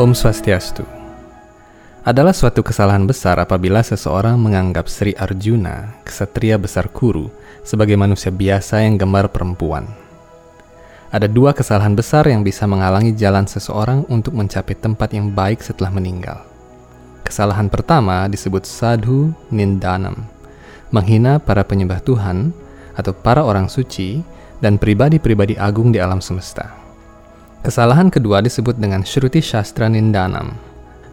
Om Swastiastu adalah suatu kesalahan besar apabila seseorang menganggap Sri Arjuna, kesatria besar Kuru, sebagai manusia biasa yang gemar perempuan. Ada dua kesalahan besar yang bisa menghalangi jalan seseorang untuk mencapai tempat yang baik setelah meninggal. Kesalahan pertama disebut sadhu nindanam, menghina para penyembah Tuhan atau para orang suci dan pribadi-pribadi agung di alam semesta. Kesalahan kedua disebut dengan Shruti Shastra Nindanam,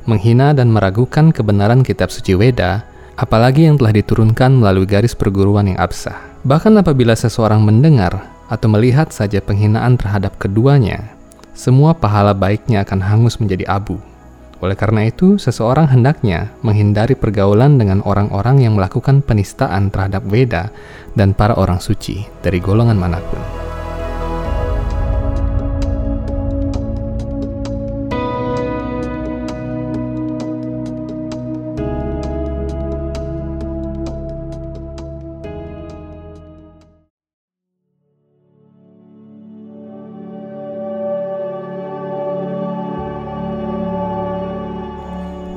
menghina dan meragukan kebenaran kitab suci Weda, apalagi yang telah diturunkan melalui garis perguruan yang absah. Bahkan apabila seseorang mendengar atau melihat saja penghinaan terhadap keduanya, semua pahala baiknya akan hangus menjadi abu. Oleh karena itu, seseorang hendaknya menghindari pergaulan dengan orang-orang yang melakukan penistaan terhadap Weda dan para orang suci dari golongan mana pun.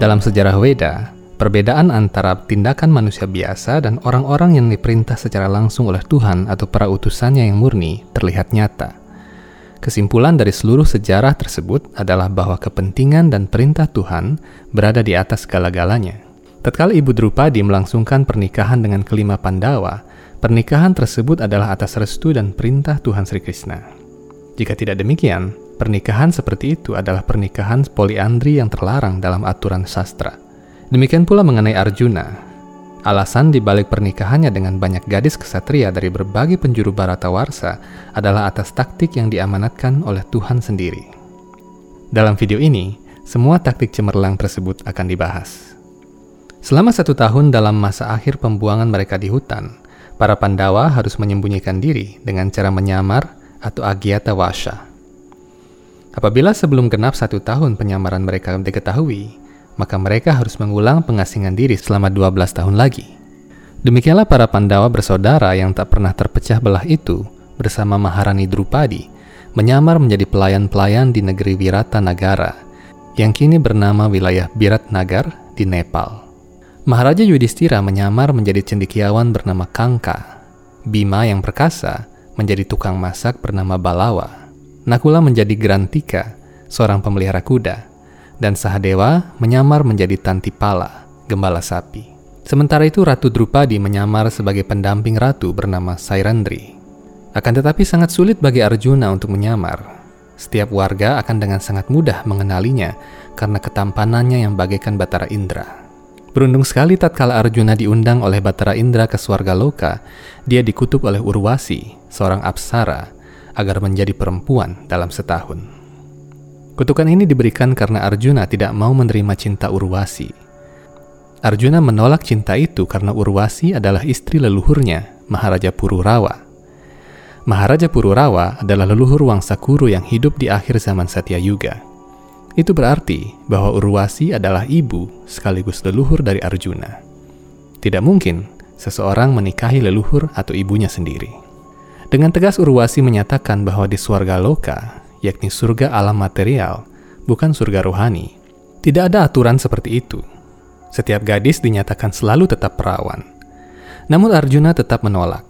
Dalam sejarah Weda, perbedaan antara tindakan manusia biasa dan orang-orang yang diperintah secara langsung oleh Tuhan atau para utusannya yang murni terlihat nyata. Kesimpulan dari seluruh sejarah tersebut adalah bahwa kepentingan dan perintah Tuhan berada di atas segala-galanya. Tatkala Ibu Drupadi melangsungkan pernikahan dengan kelima Pandawa, pernikahan tersebut adalah atas restu dan perintah Tuhan Sri Krishna. Jika tidak demikian, Pernikahan seperti itu adalah pernikahan poliandri yang terlarang dalam aturan sastra. Demikian pula mengenai Arjuna. Alasan dibalik pernikahannya dengan banyak gadis kesatria dari berbagai penjuru Baratawarsa adalah atas taktik yang diamanatkan oleh Tuhan sendiri. Dalam video ini, semua taktik cemerlang tersebut akan dibahas. Selama satu tahun dalam masa akhir pembuangan mereka di hutan, para Pandawa harus menyembunyikan diri dengan cara menyamar atau agyata washa Apabila sebelum genap satu tahun penyamaran mereka diketahui, maka mereka harus mengulang pengasingan diri selama 12 tahun lagi. Demikianlah para Pandawa bersaudara yang tak pernah terpecah belah itu bersama Maharani Drupadi menyamar menjadi pelayan-pelayan di negeri Wirata Nagara yang kini bernama wilayah Birat Nagar di Nepal. Maharaja Yudhistira menyamar menjadi cendikiawan bernama Kangka. Bima yang perkasa menjadi tukang masak bernama Balawa Nakula menjadi Grantika, seorang pemelihara kuda, dan Sahadewa menyamar menjadi Tantipala, gembala sapi. Sementara itu Ratu Drupadi menyamar sebagai pendamping ratu bernama Sairandri. Akan tetapi sangat sulit bagi Arjuna untuk menyamar. Setiap warga akan dengan sangat mudah mengenalinya karena ketampanannya yang bagaikan Batara Indra. Beruntung sekali tatkala Arjuna diundang oleh Batara Indra ke Swarga Loka, dia dikutuk oleh Urwasi, seorang apsara, agar menjadi perempuan dalam setahun. Kutukan ini diberikan karena Arjuna tidak mau menerima cinta Urwasi. Arjuna menolak cinta itu karena Urwasi adalah istri leluhurnya, Maharaja Pururawa. Maharaja Pururawa adalah leluhur Wangsa Kuru yang hidup di akhir zaman Satya Yuga. Itu berarti bahwa Urwasi adalah ibu sekaligus leluhur dari Arjuna. Tidak mungkin seseorang menikahi leluhur atau ibunya sendiri. Dengan tegas Urwasi menyatakan bahwa di surga loka, yakni surga alam material, bukan surga rohani, tidak ada aturan seperti itu. Setiap gadis dinyatakan selalu tetap perawan. Namun Arjuna tetap menolak.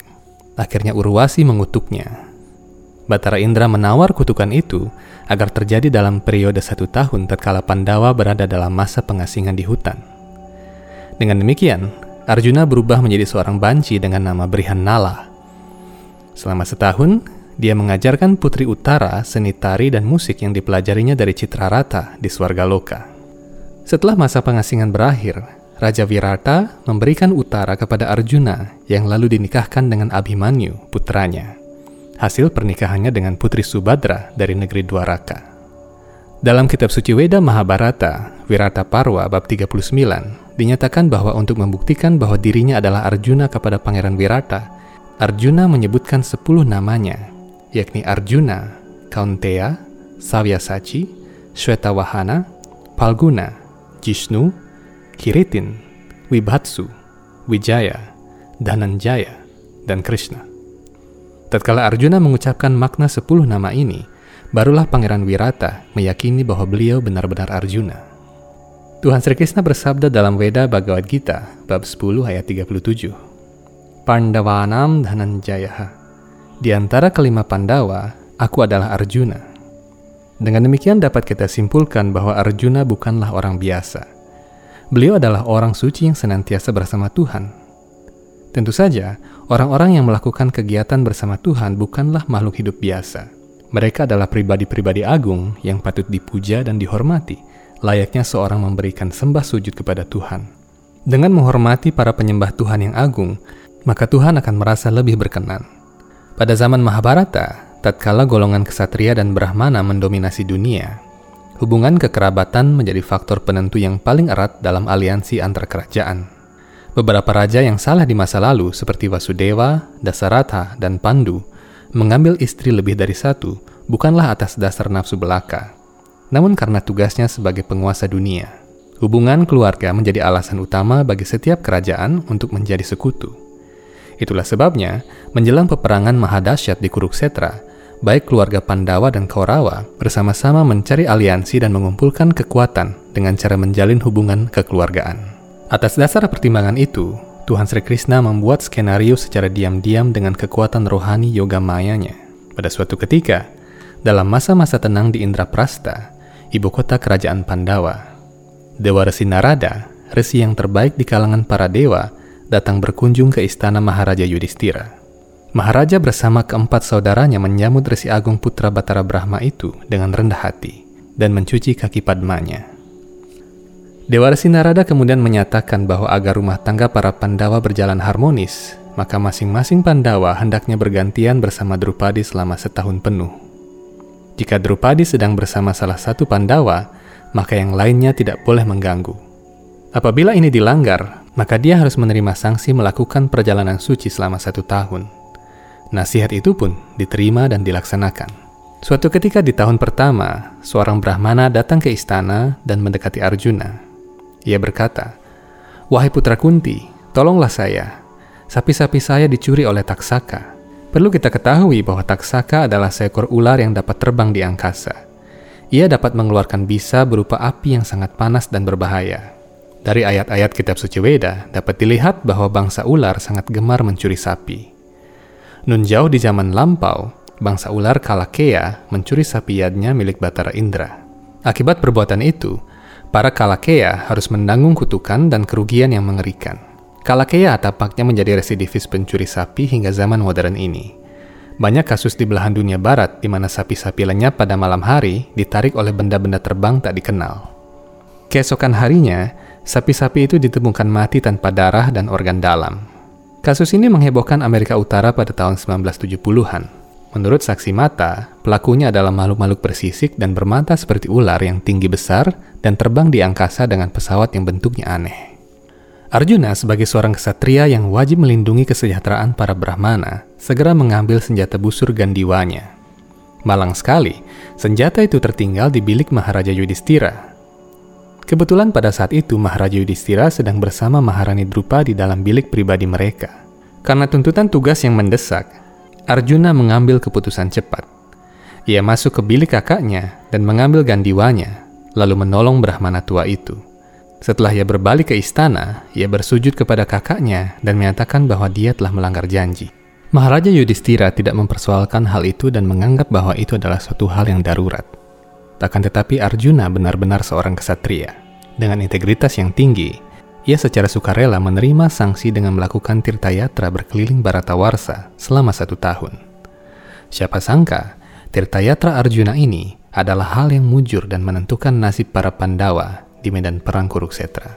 Akhirnya Urwasi mengutuknya. Batara Indra menawar kutukan itu agar terjadi dalam periode satu tahun tatkala Pandawa berada dalam masa pengasingan di hutan. Dengan demikian, Arjuna berubah menjadi seorang banci dengan nama Brihanala Selama setahun, dia mengajarkan Putri Utara seni tari dan musik yang dipelajarinya dari Citra Rata di Loka. Setelah masa pengasingan berakhir, Raja Wirata memberikan Utara kepada Arjuna yang lalu dinikahkan dengan Abhimanyu, putranya. Hasil pernikahannya dengan Putri Subadra dari negeri Dwaraka. Dalam kitab suci Weda Mahabharata, Wirata Parwa bab 39, dinyatakan bahwa untuk membuktikan bahwa dirinya adalah Arjuna kepada Pangeran Wirata, Arjuna menyebutkan sepuluh namanya, yakni Arjuna, Kauntea, Savyasachi, Shwetawahana, Palguna, Jishnu, Kiritin, Wibhatsu, Wijaya, Dananjaya, dan Krishna. Tatkala Arjuna mengucapkan makna sepuluh nama ini, barulah Pangeran Wirata meyakini bahwa beliau benar-benar Arjuna. Tuhan Sri Krishna bersabda dalam Weda Bhagavad Gita, bab 10 ayat 37. Pandavanam Dhananjaya. Di antara kelima Pandawa, aku adalah Arjuna. Dengan demikian dapat kita simpulkan bahwa Arjuna bukanlah orang biasa. Beliau adalah orang suci yang senantiasa bersama Tuhan. Tentu saja, orang-orang yang melakukan kegiatan bersama Tuhan bukanlah makhluk hidup biasa. Mereka adalah pribadi-pribadi agung yang patut dipuja dan dihormati, layaknya seorang memberikan sembah sujud kepada Tuhan. Dengan menghormati para penyembah Tuhan yang agung, maka Tuhan akan merasa lebih berkenan. Pada zaman Mahabharata, tatkala golongan kesatria dan brahmana mendominasi dunia, hubungan kekerabatan menjadi faktor penentu yang paling erat dalam aliansi antar kerajaan. Beberapa raja yang salah di masa lalu seperti Vasudeva, Dasaratha, dan Pandu mengambil istri lebih dari satu bukanlah atas dasar nafsu belaka, namun karena tugasnya sebagai penguasa dunia. Hubungan keluarga menjadi alasan utama bagi setiap kerajaan untuk menjadi sekutu. Itulah sebabnya, menjelang peperangan Mahadasyat di Kuruksetra, baik keluarga Pandawa dan Kaurawa bersama-sama mencari aliansi dan mengumpulkan kekuatan dengan cara menjalin hubungan kekeluargaan. Atas dasar pertimbangan itu, Tuhan Sri Krishna membuat skenario secara diam-diam dengan kekuatan rohani yoga mayanya. Pada suatu ketika, dalam masa-masa tenang di Indraprasta, ibu kota kerajaan Pandawa, Dewa Resi Narada, resi yang terbaik di kalangan para dewa, datang berkunjung ke istana Maharaja Yudhistira. Maharaja bersama keempat saudaranya menyambut Resi Agung Putra Batara Brahma itu dengan rendah hati dan mencuci kaki Padmanya. Dewa Resi Narada kemudian menyatakan bahwa agar rumah tangga para Pandawa berjalan harmonis, maka masing-masing Pandawa hendaknya bergantian bersama Drupadi selama setahun penuh. Jika Drupadi sedang bersama salah satu Pandawa, maka yang lainnya tidak boleh mengganggu. Apabila ini dilanggar, maka dia harus menerima sanksi melakukan perjalanan suci selama satu tahun. Nasihat itu pun diterima dan dilaksanakan. Suatu ketika di tahun pertama, seorang Brahmana datang ke istana dan mendekati Arjuna. Ia berkata, Wahai putra Kunti, tolonglah saya. Sapi-sapi saya dicuri oleh Taksaka. Perlu kita ketahui bahwa Taksaka adalah seekor ular yang dapat terbang di angkasa. Ia dapat mengeluarkan bisa berupa api yang sangat panas dan berbahaya. Dari ayat-ayat kitab suci Weda dapat dilihat bahwa bangsa ular sangat gemar mencuri sapi. Nun jauh di zaman lampau, bangsa ular Kalakea mencuri sapi yadnya milik Batara Indra. Akibat perbuatan itu, para Kalakea harus menanggung kutukan dan kerugian yang mengerikan. Kalakea tampaknya menjadi residivis pencuri sapi hingga zaman modern ini. Banyak kasus di belahan dunia barat di mana sapi-sapi lenyap pada malam hari ditarik oleh benda-benda terbang tak dikenal. Keesokan harinya, sapi-sapi itu ditemukan mati tanpa darah dan organ dalam. Kasus ini menghebohkan Amerika Utara pada tahun 1970-an. Menurut saksi mata, pelakunya adalah makhluk-makhluk bersisik dan bermata seperti ular yang tinggi besar dan terbang di angkasa dengan pesawat yang bentuknya aneh. Arjuna sebagai seorang kesatria yang wajib melindungi kesejahteraan para Brahmana, segera mengambil senjata busur Gandiwanya. Malang sekali, senjata itu tertinggal di bilik Maharaja Yudhistira Kebetulan pada saat itu Maharaja Yudhistira sedang bersama Maharani Drupa di dalam bilik pribadi mereka. Karena tuntutan tugas yang mendesak, Arjuna mengambil keputusan cepat. Ia masuk ke bilik kakaknya dan mengambil gandiwanya, lalu menolong Brahmana tua itu. Setelah ia berbalik ke istana, ia bersujud kepada kakaknya dan menyatakan bahwa dia telah melanggar janji. Maharaja Yudhistira tidak mempersoalkan hal itu dan menganggap bahwa itu adalah suatu hal yang darurat. Akan tetapi Arjuna benar-benar seorang kesatria. Dengan integritas yang tinggi, ia secara sukarela menerima sanksi dengan melakukan tirtayatra berkeliling Baratawarsa selama satu tahun. Siapa sangka, tirtayatra Arjuna ini adalah hal yang mujur dan menentukan nasib para Pandawa di medan perang Kuruksetra.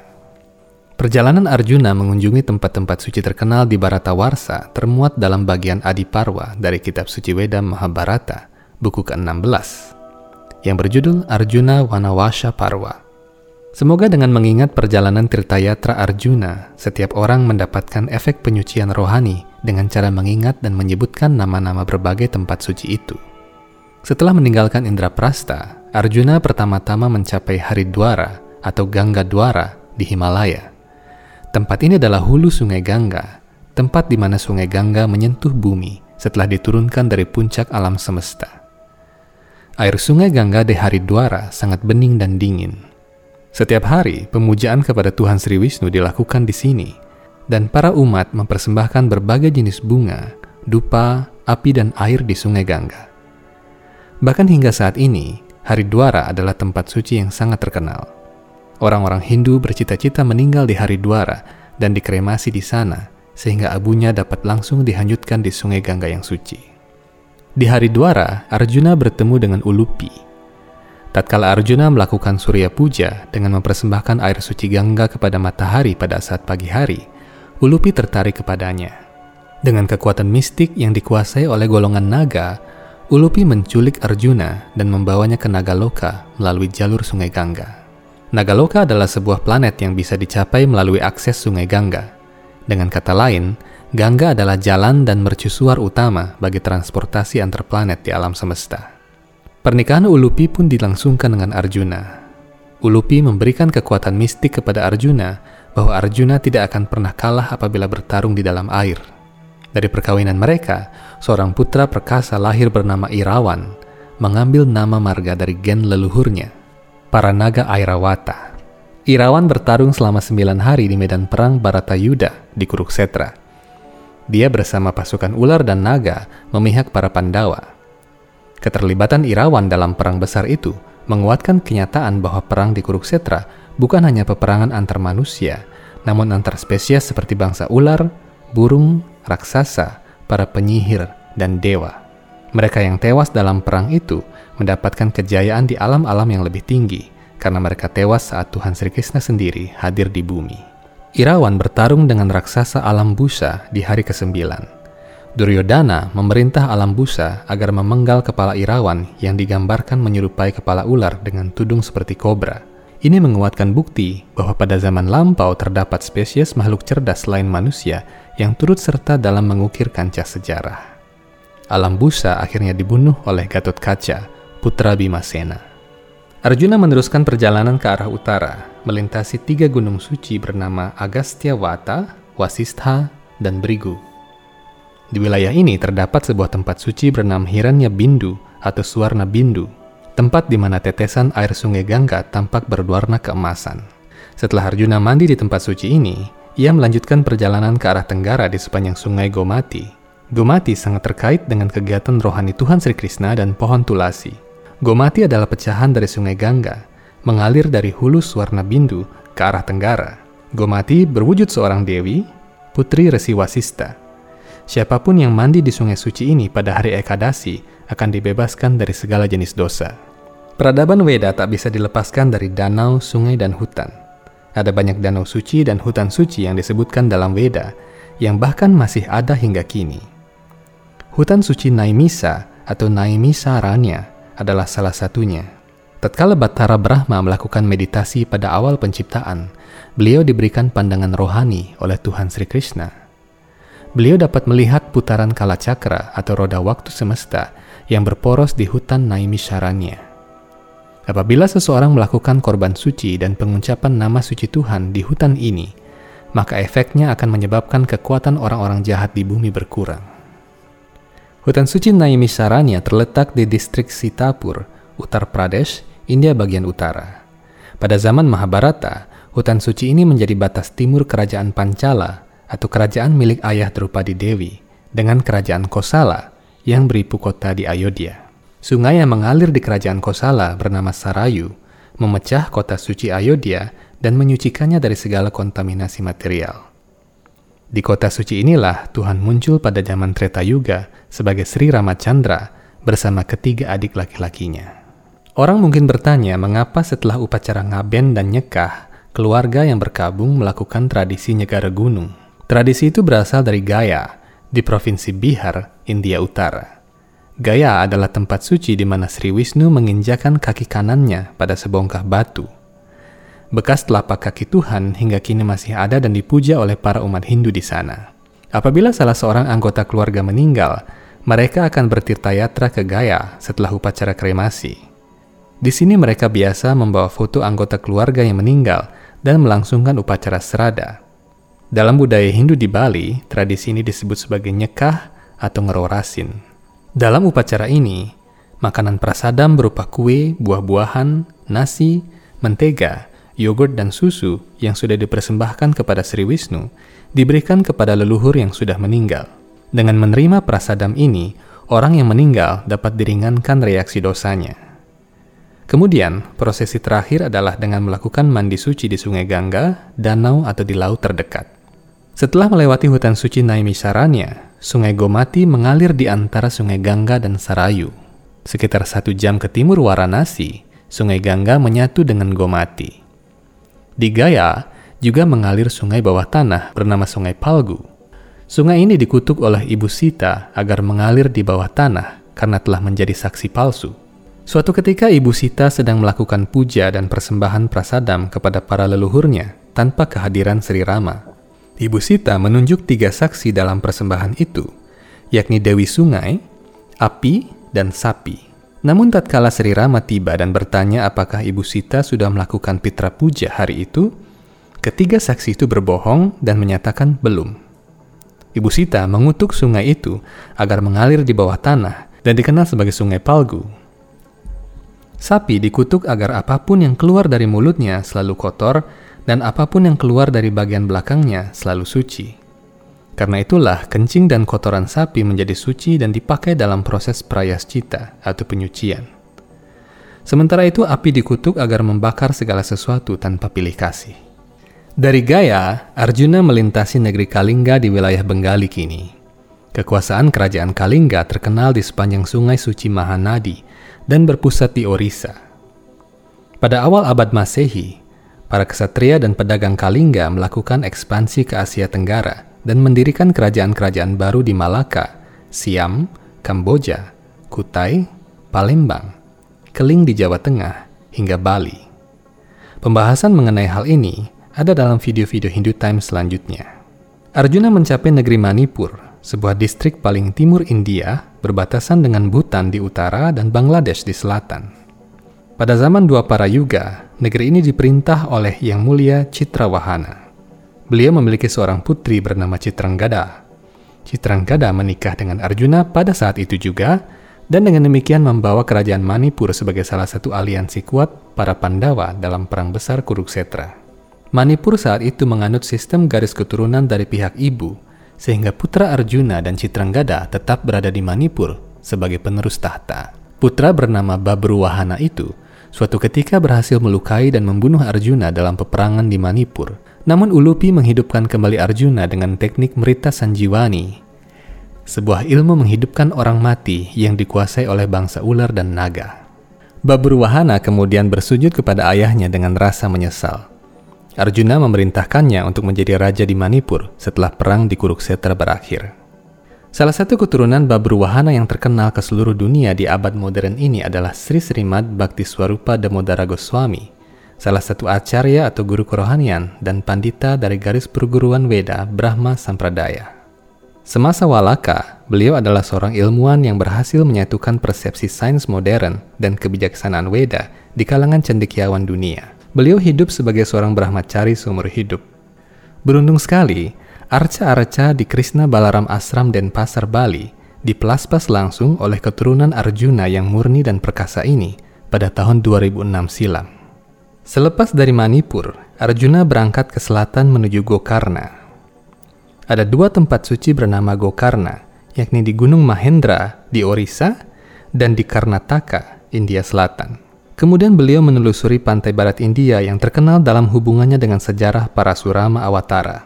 Perjalanan Arjuna mengunjungi tempat-tempat suci terkenal di Baratawarsa termuat dalam bagian Adiparwa dari kitab suci Weda Mahabharata, buku ke-16 yang berjudul Arjuna Wanawasha Parwa. Semoga dengan mengingat perjalanan Tirtayatra Arjuna, setiap orang mendapatkan efek penyucian rohani dengan cara mengingat dan menyebutkan nama-nama berbagai tempat suci itu. Setelah meninggalkan Indraprasta, Arjuna pertama-tama mencapai Haridwara atau Gangga Dwara di Himalaya. Tempat ini adalah hulu sungai Gangga, tempat di mana sungai Gangga menyentuh bumi setelah diturunkan dari puncak alam semesta. Air sungai Gangga di Haridwara sangat bening dan dingin. Setiap hari, pemujaan kepada Tuhan Sri Wisnu dilakukan di sini, dan para umat mempersembahkan berbagai jenis bunga, dupa, api, dan air di sungai Gangga. Bahkan hingga saat ini, Haridwara adalah tempat suci yang sangat terkenal. Orang-orang Hindu bercita-cita meninggal di Haridwara dan dikremasi di sana, sehingga abunya dapat langsung dihanyutkan di sungai Gangga yang suci. Di Haridwara, Arjuna bertemu dengan Ulupi. Tatkala Arjuna melakukan Surya Puja dengan mempersembahkan air suci Gangga kepada matahari pada saat pagi hari, Ulupi tertarik kepadanya. Dengan kekuatan mistik yang dikuasai oleh golongan naga, Ulupi menculik Arjuna dan membawanya ke Nagaloka melalui jalur sungai Gangga. Nagaloka adalah sebuah planet yang bisa dicapai melalui akses sungai Gangga. Dengan kata lain, Gangga adalah jalan dan mercusuar utama bagi transportasi antar planet di alam semesta. Pernikahan Ulupi pun dilangsungkan dengan Arjuna. Ulupi memberikan kekuatan mistik kepada Arjuna bahwa Arjuna tidak akan pernah kalah apabila bertarung di dalam air. Dari perkawinan mereka, seorang putra perkasa lahir bernama Irawan, mengambil nama marga dari gen leluhurnya, para naga Airawata. Irawan bertarung selama sembilan hari di medan perang Baratayuda di Kuruksetra dia bersama pasukan ular dan naga memihak para Pandawa. Keterlibatan Irawan dalam perang besar itu menguatkan kenyataan bahwa perang di Kuruksetra bukan hanya peperangan antar manusia, namun antar spesies seperti bangsa ular, burung, raksasa, para penyihir, dan dewa. Mereka yang tewas dalam perang itu mendapatkan kejayaan di alam-alam yang lebih tinggi karena mereka tewas saat Tuhan Sri Krishna sendiri hadir di bumi. Irawan bertarung dengan raksasa alam busa di hari ke-9. Duryodhana memerintah alam busa agar memenggal kepala Irawan yang digambarkan menyerupai kepala ular dengan tudung seperti kobra. Ini menguatkan bukti bahwa pada zaman lampau terdapat spesies makhluk cerdas selain manusia yang turut serta dalam mengukir kancah sejarah. Alam busa akhirnya dibunuh oleh Gatot Kaca, putra Bimasena. Arjuna meneruskan perjalanan ke arah utara, melintasi tiga gunung suci bernama Agastyawata, Wasistha, dan Brigu. Di wilayah ini terdapat sebuah tempat suci bernama Hiranya Bindu atau Suwarna Bindu, tempat di mana tetesan air sungai Gangga tampak berwarna keemasan. Setelah Arjuna mandi di tempat suci ini, ia melanjutkan perjalanan ke arah tenggara di sepanjang sungai Gomati. Gomati sangat terkait dengan kegiatan rohani Tuhan Sri Krishna dan pohon tulasi. Gomati adalah pecahan dari sungai Gangga, mengalir dari hulu Suwarna Bindu ke arah tenggara. Gomati berwujud seorang dewi, putri Resi Wasista. Siapa pun yang mandi di sungai suci ini pada hari Ekadasi akan dibebaskan dari segala jenis dosa. Peradaban Weda tak bisa dilepaskan dari danau, sungai, dan hutan. Ada banyak danau suci dan hutan suci yang disebutkan dalam Weda, yang bahkan masih ada hingga kini. Hutan suci Naimisa atau Naimisa Ranya adalah salah satunya. Tatkala Batara Brahma melakukan meditasi pada awal penciptaan, beliau diberikan pandangan rohani oleh Tuhan Sri Krishna. Beliau dapat melihat putaran kala cakra atau roda waktu semesta yang berporos di hutan Naimisharanya. Apabila seseorang melakukan korban suci dan pengucapan nama suci Tuhan di hutan ini, maka efeknya akan menyebabkan kekuatan orang-orang jahat di bumi berkurang. Hutan suci Naimisaranya terletak di distrik Sitapur, Uttar Pradesh, India bagian utara. Pada zaman Mahabharata, hutan suci ini menjadi batas timur kerajaan Pancala atau kerajaan milik ayah Drupadi Dewi dengan kerajaan Kosala yang beribu kota di Ayodhya. Sungai yang mengalir di kerajaan Kosala bernama Sarayu memecah kota suci Ayodhya dan menyucikannya dari segala kontaminasi material. Di kota suci inilah Tuhan muncul pada zaman Treta Yuga sebagai Sri Ramachandra bersama ketiga adik laki-lakinya. Orang mungkin bertanya mengapa setelah upacara ngaben dan nyekah, keluarga yang berkabung melakukan tradisi nyegara gunung. Tradisi itu berasal dari Gaya, di Provinsi Bihar, India Utara. Gaya adalah tempat suci di mana Sri Wisnu menginjakan kaki kanannya pada sebongkah batu Bekas telapak kaki Tuhan hingga kini masih ada dan dipuja oleh para umat Hindu di sana. Apabila salah seorang anggota keluarga meninggal, mereka akan bertirta-yatra ke Gaya setelah upacara kremasi. Di sini mereka biasa membawa foto anggota keluarga yang meninggal dan melangsungkan upacara serada. Dalam budaya Hindu di Bali, tradisi ini disebut sebagai nyekah atau ngerorasin. Dalam upacara ini, Makanan prasadam berupa kue, buah-buahan, nasi, mentega, yogurt dan susu yang sudah dipersembahkan kepada Sri Wisnu diberikan kepada leluhur yang sudah meninggal. Dengan menerima prasadam ini, orang yang meninggal dapat diringankan reaksi dosanya. Kemudian, prosesi terakhir adalah dengan melakukan mandi suci di Sungai Gangga, danau atau di laut terdekat. Setelah melewati hutan suci Naimisaranya, Sungai Gomati mengalir di antara Sungai Gangga dan Sarayu. Sekitar satu jam ke timur Waranasi, Sungai Gangga menyatu dengan Gomati. Di Gaya juga mengalir sungai bawah tanah bernama Sungai Palgu. Sungai ini dikutuk oleh Ibu Sita agar mengalir di bawah tanah karena telah menjadi saksi palsu. Suatu ketika Ibu Sita sedang melakukan puja dan persembahan prasadam kepada para leluhurnya tanpa kehadiran Sri Rama. Ibu Sita menunjuk tiga saksi dalam persembahan itu, yakni Dewi Sungai, Api, dan sapi. Namun tatkala Sri Rama tiba dan bertanya apakah Ibu Sita sudah melakukan pitra puja hari itu, ketiga saksi itu berbohong dan menyatakan belum. Ibu Sita mengutuk sungai itu agar mengalir di bawah tanah dan dikenal sebagai Sungai Palgu. Sapi dikutuk agar apa pun yang keluar dari mulutnya selalu kotor dan apa pun yang keluar dari bagian belakangnya selalu suci. Karena itulah kencing dan kotoran sapi menjadi suci dan dipakai dalam proses prayascita atau penyucian. Sementara itu api dikutuk agar membakar segala sesuatu tanpa pilih kasih. Dari Gaya, Arjuna melintasi negeri Kalingga di wilayah Bengali kini. Kekuasaan kerajaan Kalingga terkenal di sepanjang sungai suci Mahanadi dan berpusat di Orissa. Pada awal abad Masehi, para kesatria dan pedagang Kalingga melakukan ekspansi ke Asia Tenggara dan mendirikan kerajaan-kerajaan baru di Malaka, Siam, Kamboja, Kutai, Palembang, Keling di Jawa Tengah, hingga Bali. Pembahasan mengenai hal ini ada dalam video-video Hindu Times selanjutnya. Arjuna mencapai negeri Manipur, sebuah distrik paling timur India berbatasan dengan Bhutan di utara dan Bangladesh di selatan. Pada zaman dua para yuga, negeri ini diperintah oleh Yang Mulia Citrawahana. Beliau memiliki seorang putri bernama Citranggada. Citranggada menikah dengan Arjuna pada saat itu juga, dan dengan demikian membawa kerajaan Manipur sebagai salah satu aliansi kuat para Pandawa dalam perang besar Kuruksetra. Manipur saat itu menganut sistem garis keturunan dari pihak ibu, sehingga putra Arjuna dan Citranggada tetap berada di Manipur sebagai penerus tahta. Putra bernama Babruwahana itu suatu ketika berhasil melukai dan membunuh Arjuna dalam peperangan di Manipur namun Ulupi menghidupkan kembali Arjuna dengan teknik Merita Sanjiwani, sebuah ilmu menghidupkan orang mati yang dikuasai oleh bangsa ular dan naga. Babruwahana kemudian bersujud kepada ayahnya dengan rasa menyesal. Arjuna memerintahkannya untuk menjadi raja di Manipur setelah perang di Kuruksetra berakhir. Salah satu keturunan Babruwahana yang terkenal ke seluruh dunia di abad modern ini adalah Sri Srimad Bhaktiswarupa Damodara Goswami salah satu acarya atau guru kerohanian dan pandita dari garis perguruan Weda Brahma Sampradaya. Semasa Walaka, beliau adalah seorang ilmuwan yang berhasil menyatukan persepsi sains modern dan kebijaksanaan Weda di kalangan cendekiawan dunia. Beliau hidup sebagai seorang brahmacari seumur hidup. Beruntung sekali, arca-arca di Krishna Balaram Asram dan Pasar Bali dipelaspas langsung oleh keturunan Arjuna yang murni dan perkasa ini pada tahun 2006 silam. Selepas dari Manipur, Arjuna berangkat ke selatan menuju Gokarna. Ada dua tempat suci bernama Gokarna, yakni di Gunung Mahendra di Orissa dan di Karnataka, India Selatan. Kemudian beliau menelusuri pantai barat India yang terkenal dalam hubungannya dengan sejarah para Surama Awatara.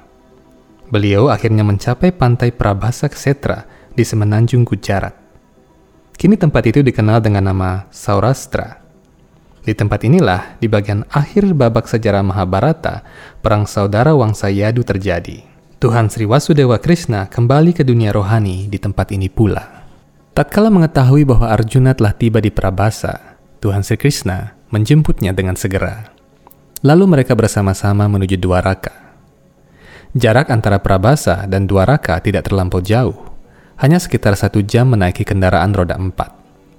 Beliau akhirnya mencapai pantai Prabhasa Ksetra di semenanjung Gujarat. Kini tempat itu dikenal dengan nama Saurashtra di tempat inilah, di bagian akhir babak sejarah Mahabharata, perang saudara Wangsa Yadu terjadi. Tuhan Sri Wasudewa Krishna kembali ke dunia rohani di tempat ini pula. Tatkala mengetahui bahwa Arjuna telah tiba di Prabasa, Tuhan Sri Krishna menjemputnya dengan segera. Lalu mereka bersama-sama menuju Dwaraka. Jarak antara Prabasa dan Dwaraka tidak terlampau jauh, hanya sekitar satu jam menaiki kendaraan roda empat.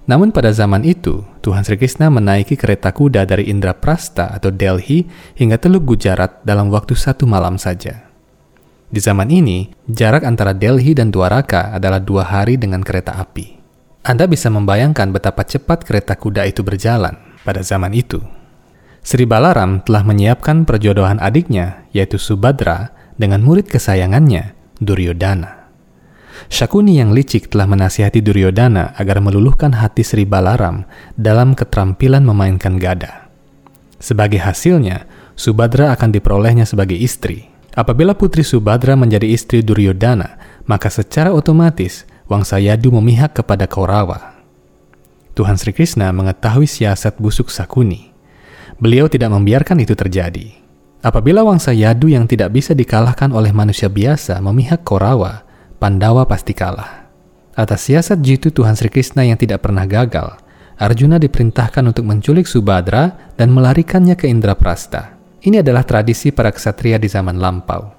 Namun pada zaman itu, Tuhan Sri Krishna menaiki kereta kuda dari Indraprasta atau Delhi hingga Teluk Gujarat dalam waktu satu malam saja. Di zaman ini, jarak antara Delhi dan Dwaraka adalah dua hari dengan kereta api. Anda bisa membayangkan betapa cepat kereta kuda itu berjalan pada zaman itu. Sri Balaram telah menyiapkan perjodohan adiknya, yaitu Subadra, dengan murid kesayangannya, Duryodhana. Shakuni yang licik telah menasihati Duryodhana agar meluluhkan hati Sri Balaram dalam keterampilan memainkan gada. Sebagai hasilnya, Subadra akan diperolehnya sebagai istri. Apabila putri Subadra menjadi istri Duryodhana, maka secara otomatis Wangsa Yadu memihak kepada Kaurawa. Tuhan Sri Krishna mengetahui siasat busuk Sakuni. Beliau tidak membiarkan itu terjadi. Apabila Wangsa Yadu yang tidak bisa dikalahkan oleh manusia biasa memihak Kaurawa, Pandawa pasti kalah. Atas siasat jitu Tuhan Sri Krishna yang tidak pernah gagal, Arjuna diperintahkan untuk menculik Subadra dan melarikannya ke Indraprasta. Ini adalah tradisi para ksatria di zaman lampau.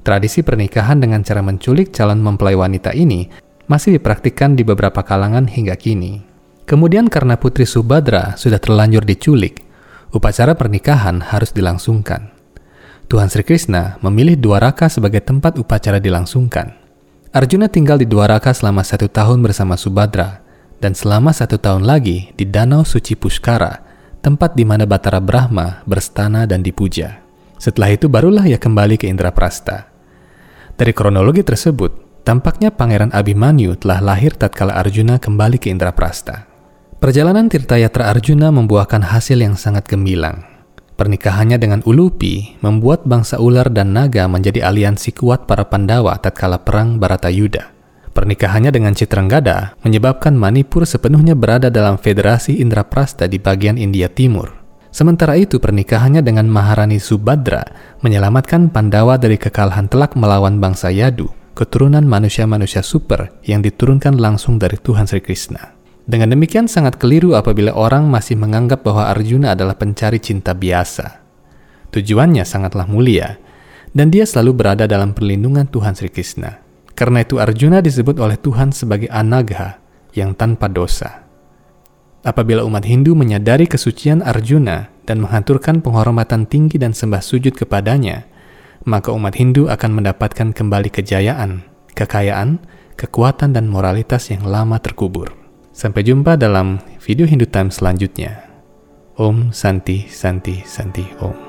Tradisi pernikahan dengan cara menculik calon mempelai wanita ini masih dipraktikkan di beberapa kalangan hingga kini. Kemudian karena Putri Subadra sudah terlanjur diculik, upacara pernikahan harus dilangsungkan. Tuhan Sri Krishna memilih Dwaraka sebagai tempat upacara dilangsungkan. Arjuna tinggal di Dwaraka selama satu tahun bersama Subadra, dan selama satu tahun lagi di Danau Suci Pushkara, tempat di mana Batara Brahma berstana dan dipuja. Setelah itu barulah ia kembali ke Indraprasta. Dari kronologi tersebut, Tampaknya Pangeran Abhimanyu telah lahir tatkala Arjuna kembali ke Indraprasta. Perjalanan Tirtayatra Arjuna membuahkan hasil yang sangat gemilang. Pernikahannya dengan Ulupi membuat bangsa ular dan naga menjadi aliansi kuat para Pandawa tatkala perang Baratayuda. Pernikahannya dengan Citranggada menyebabkan Manipur sepenuhnya berada dalam federasi Indraprasta di bagian India Timur. Sementara itu pernikahannya dengan Maharani Subadra menyelamatkan Pandawa dari kekalahan telak melawan bangsa Yadu keturunan manusia-manusia super yang diturunkan langsung dari Tuhan Sri Krishna. Dengan demikian sangat keliru apabila orang masih menganggap bahwa Arjuna adalah pencari cinta biasa. Tujuannya sangatlah mulia, dan dia selalu berada dalam perlindungan Tuhan Sri Krishna. Karena itu Arjuna disebut oleh Tuhan sebagai anagha yang tanpa dosa. Apabila umat Hindu menyadari kesucian Arjuna dan menghaturkan penghormatan tinggi dan sembah sujud kepadanya, maka umat Hindu akan mendapatkan kembali kejayaan, kekayaan, kekuatan, dan moralitas yang lama terkubur. Sampai jumpa dalam video Hindu Times selanjutnya. Om Santi Santi Santi Om.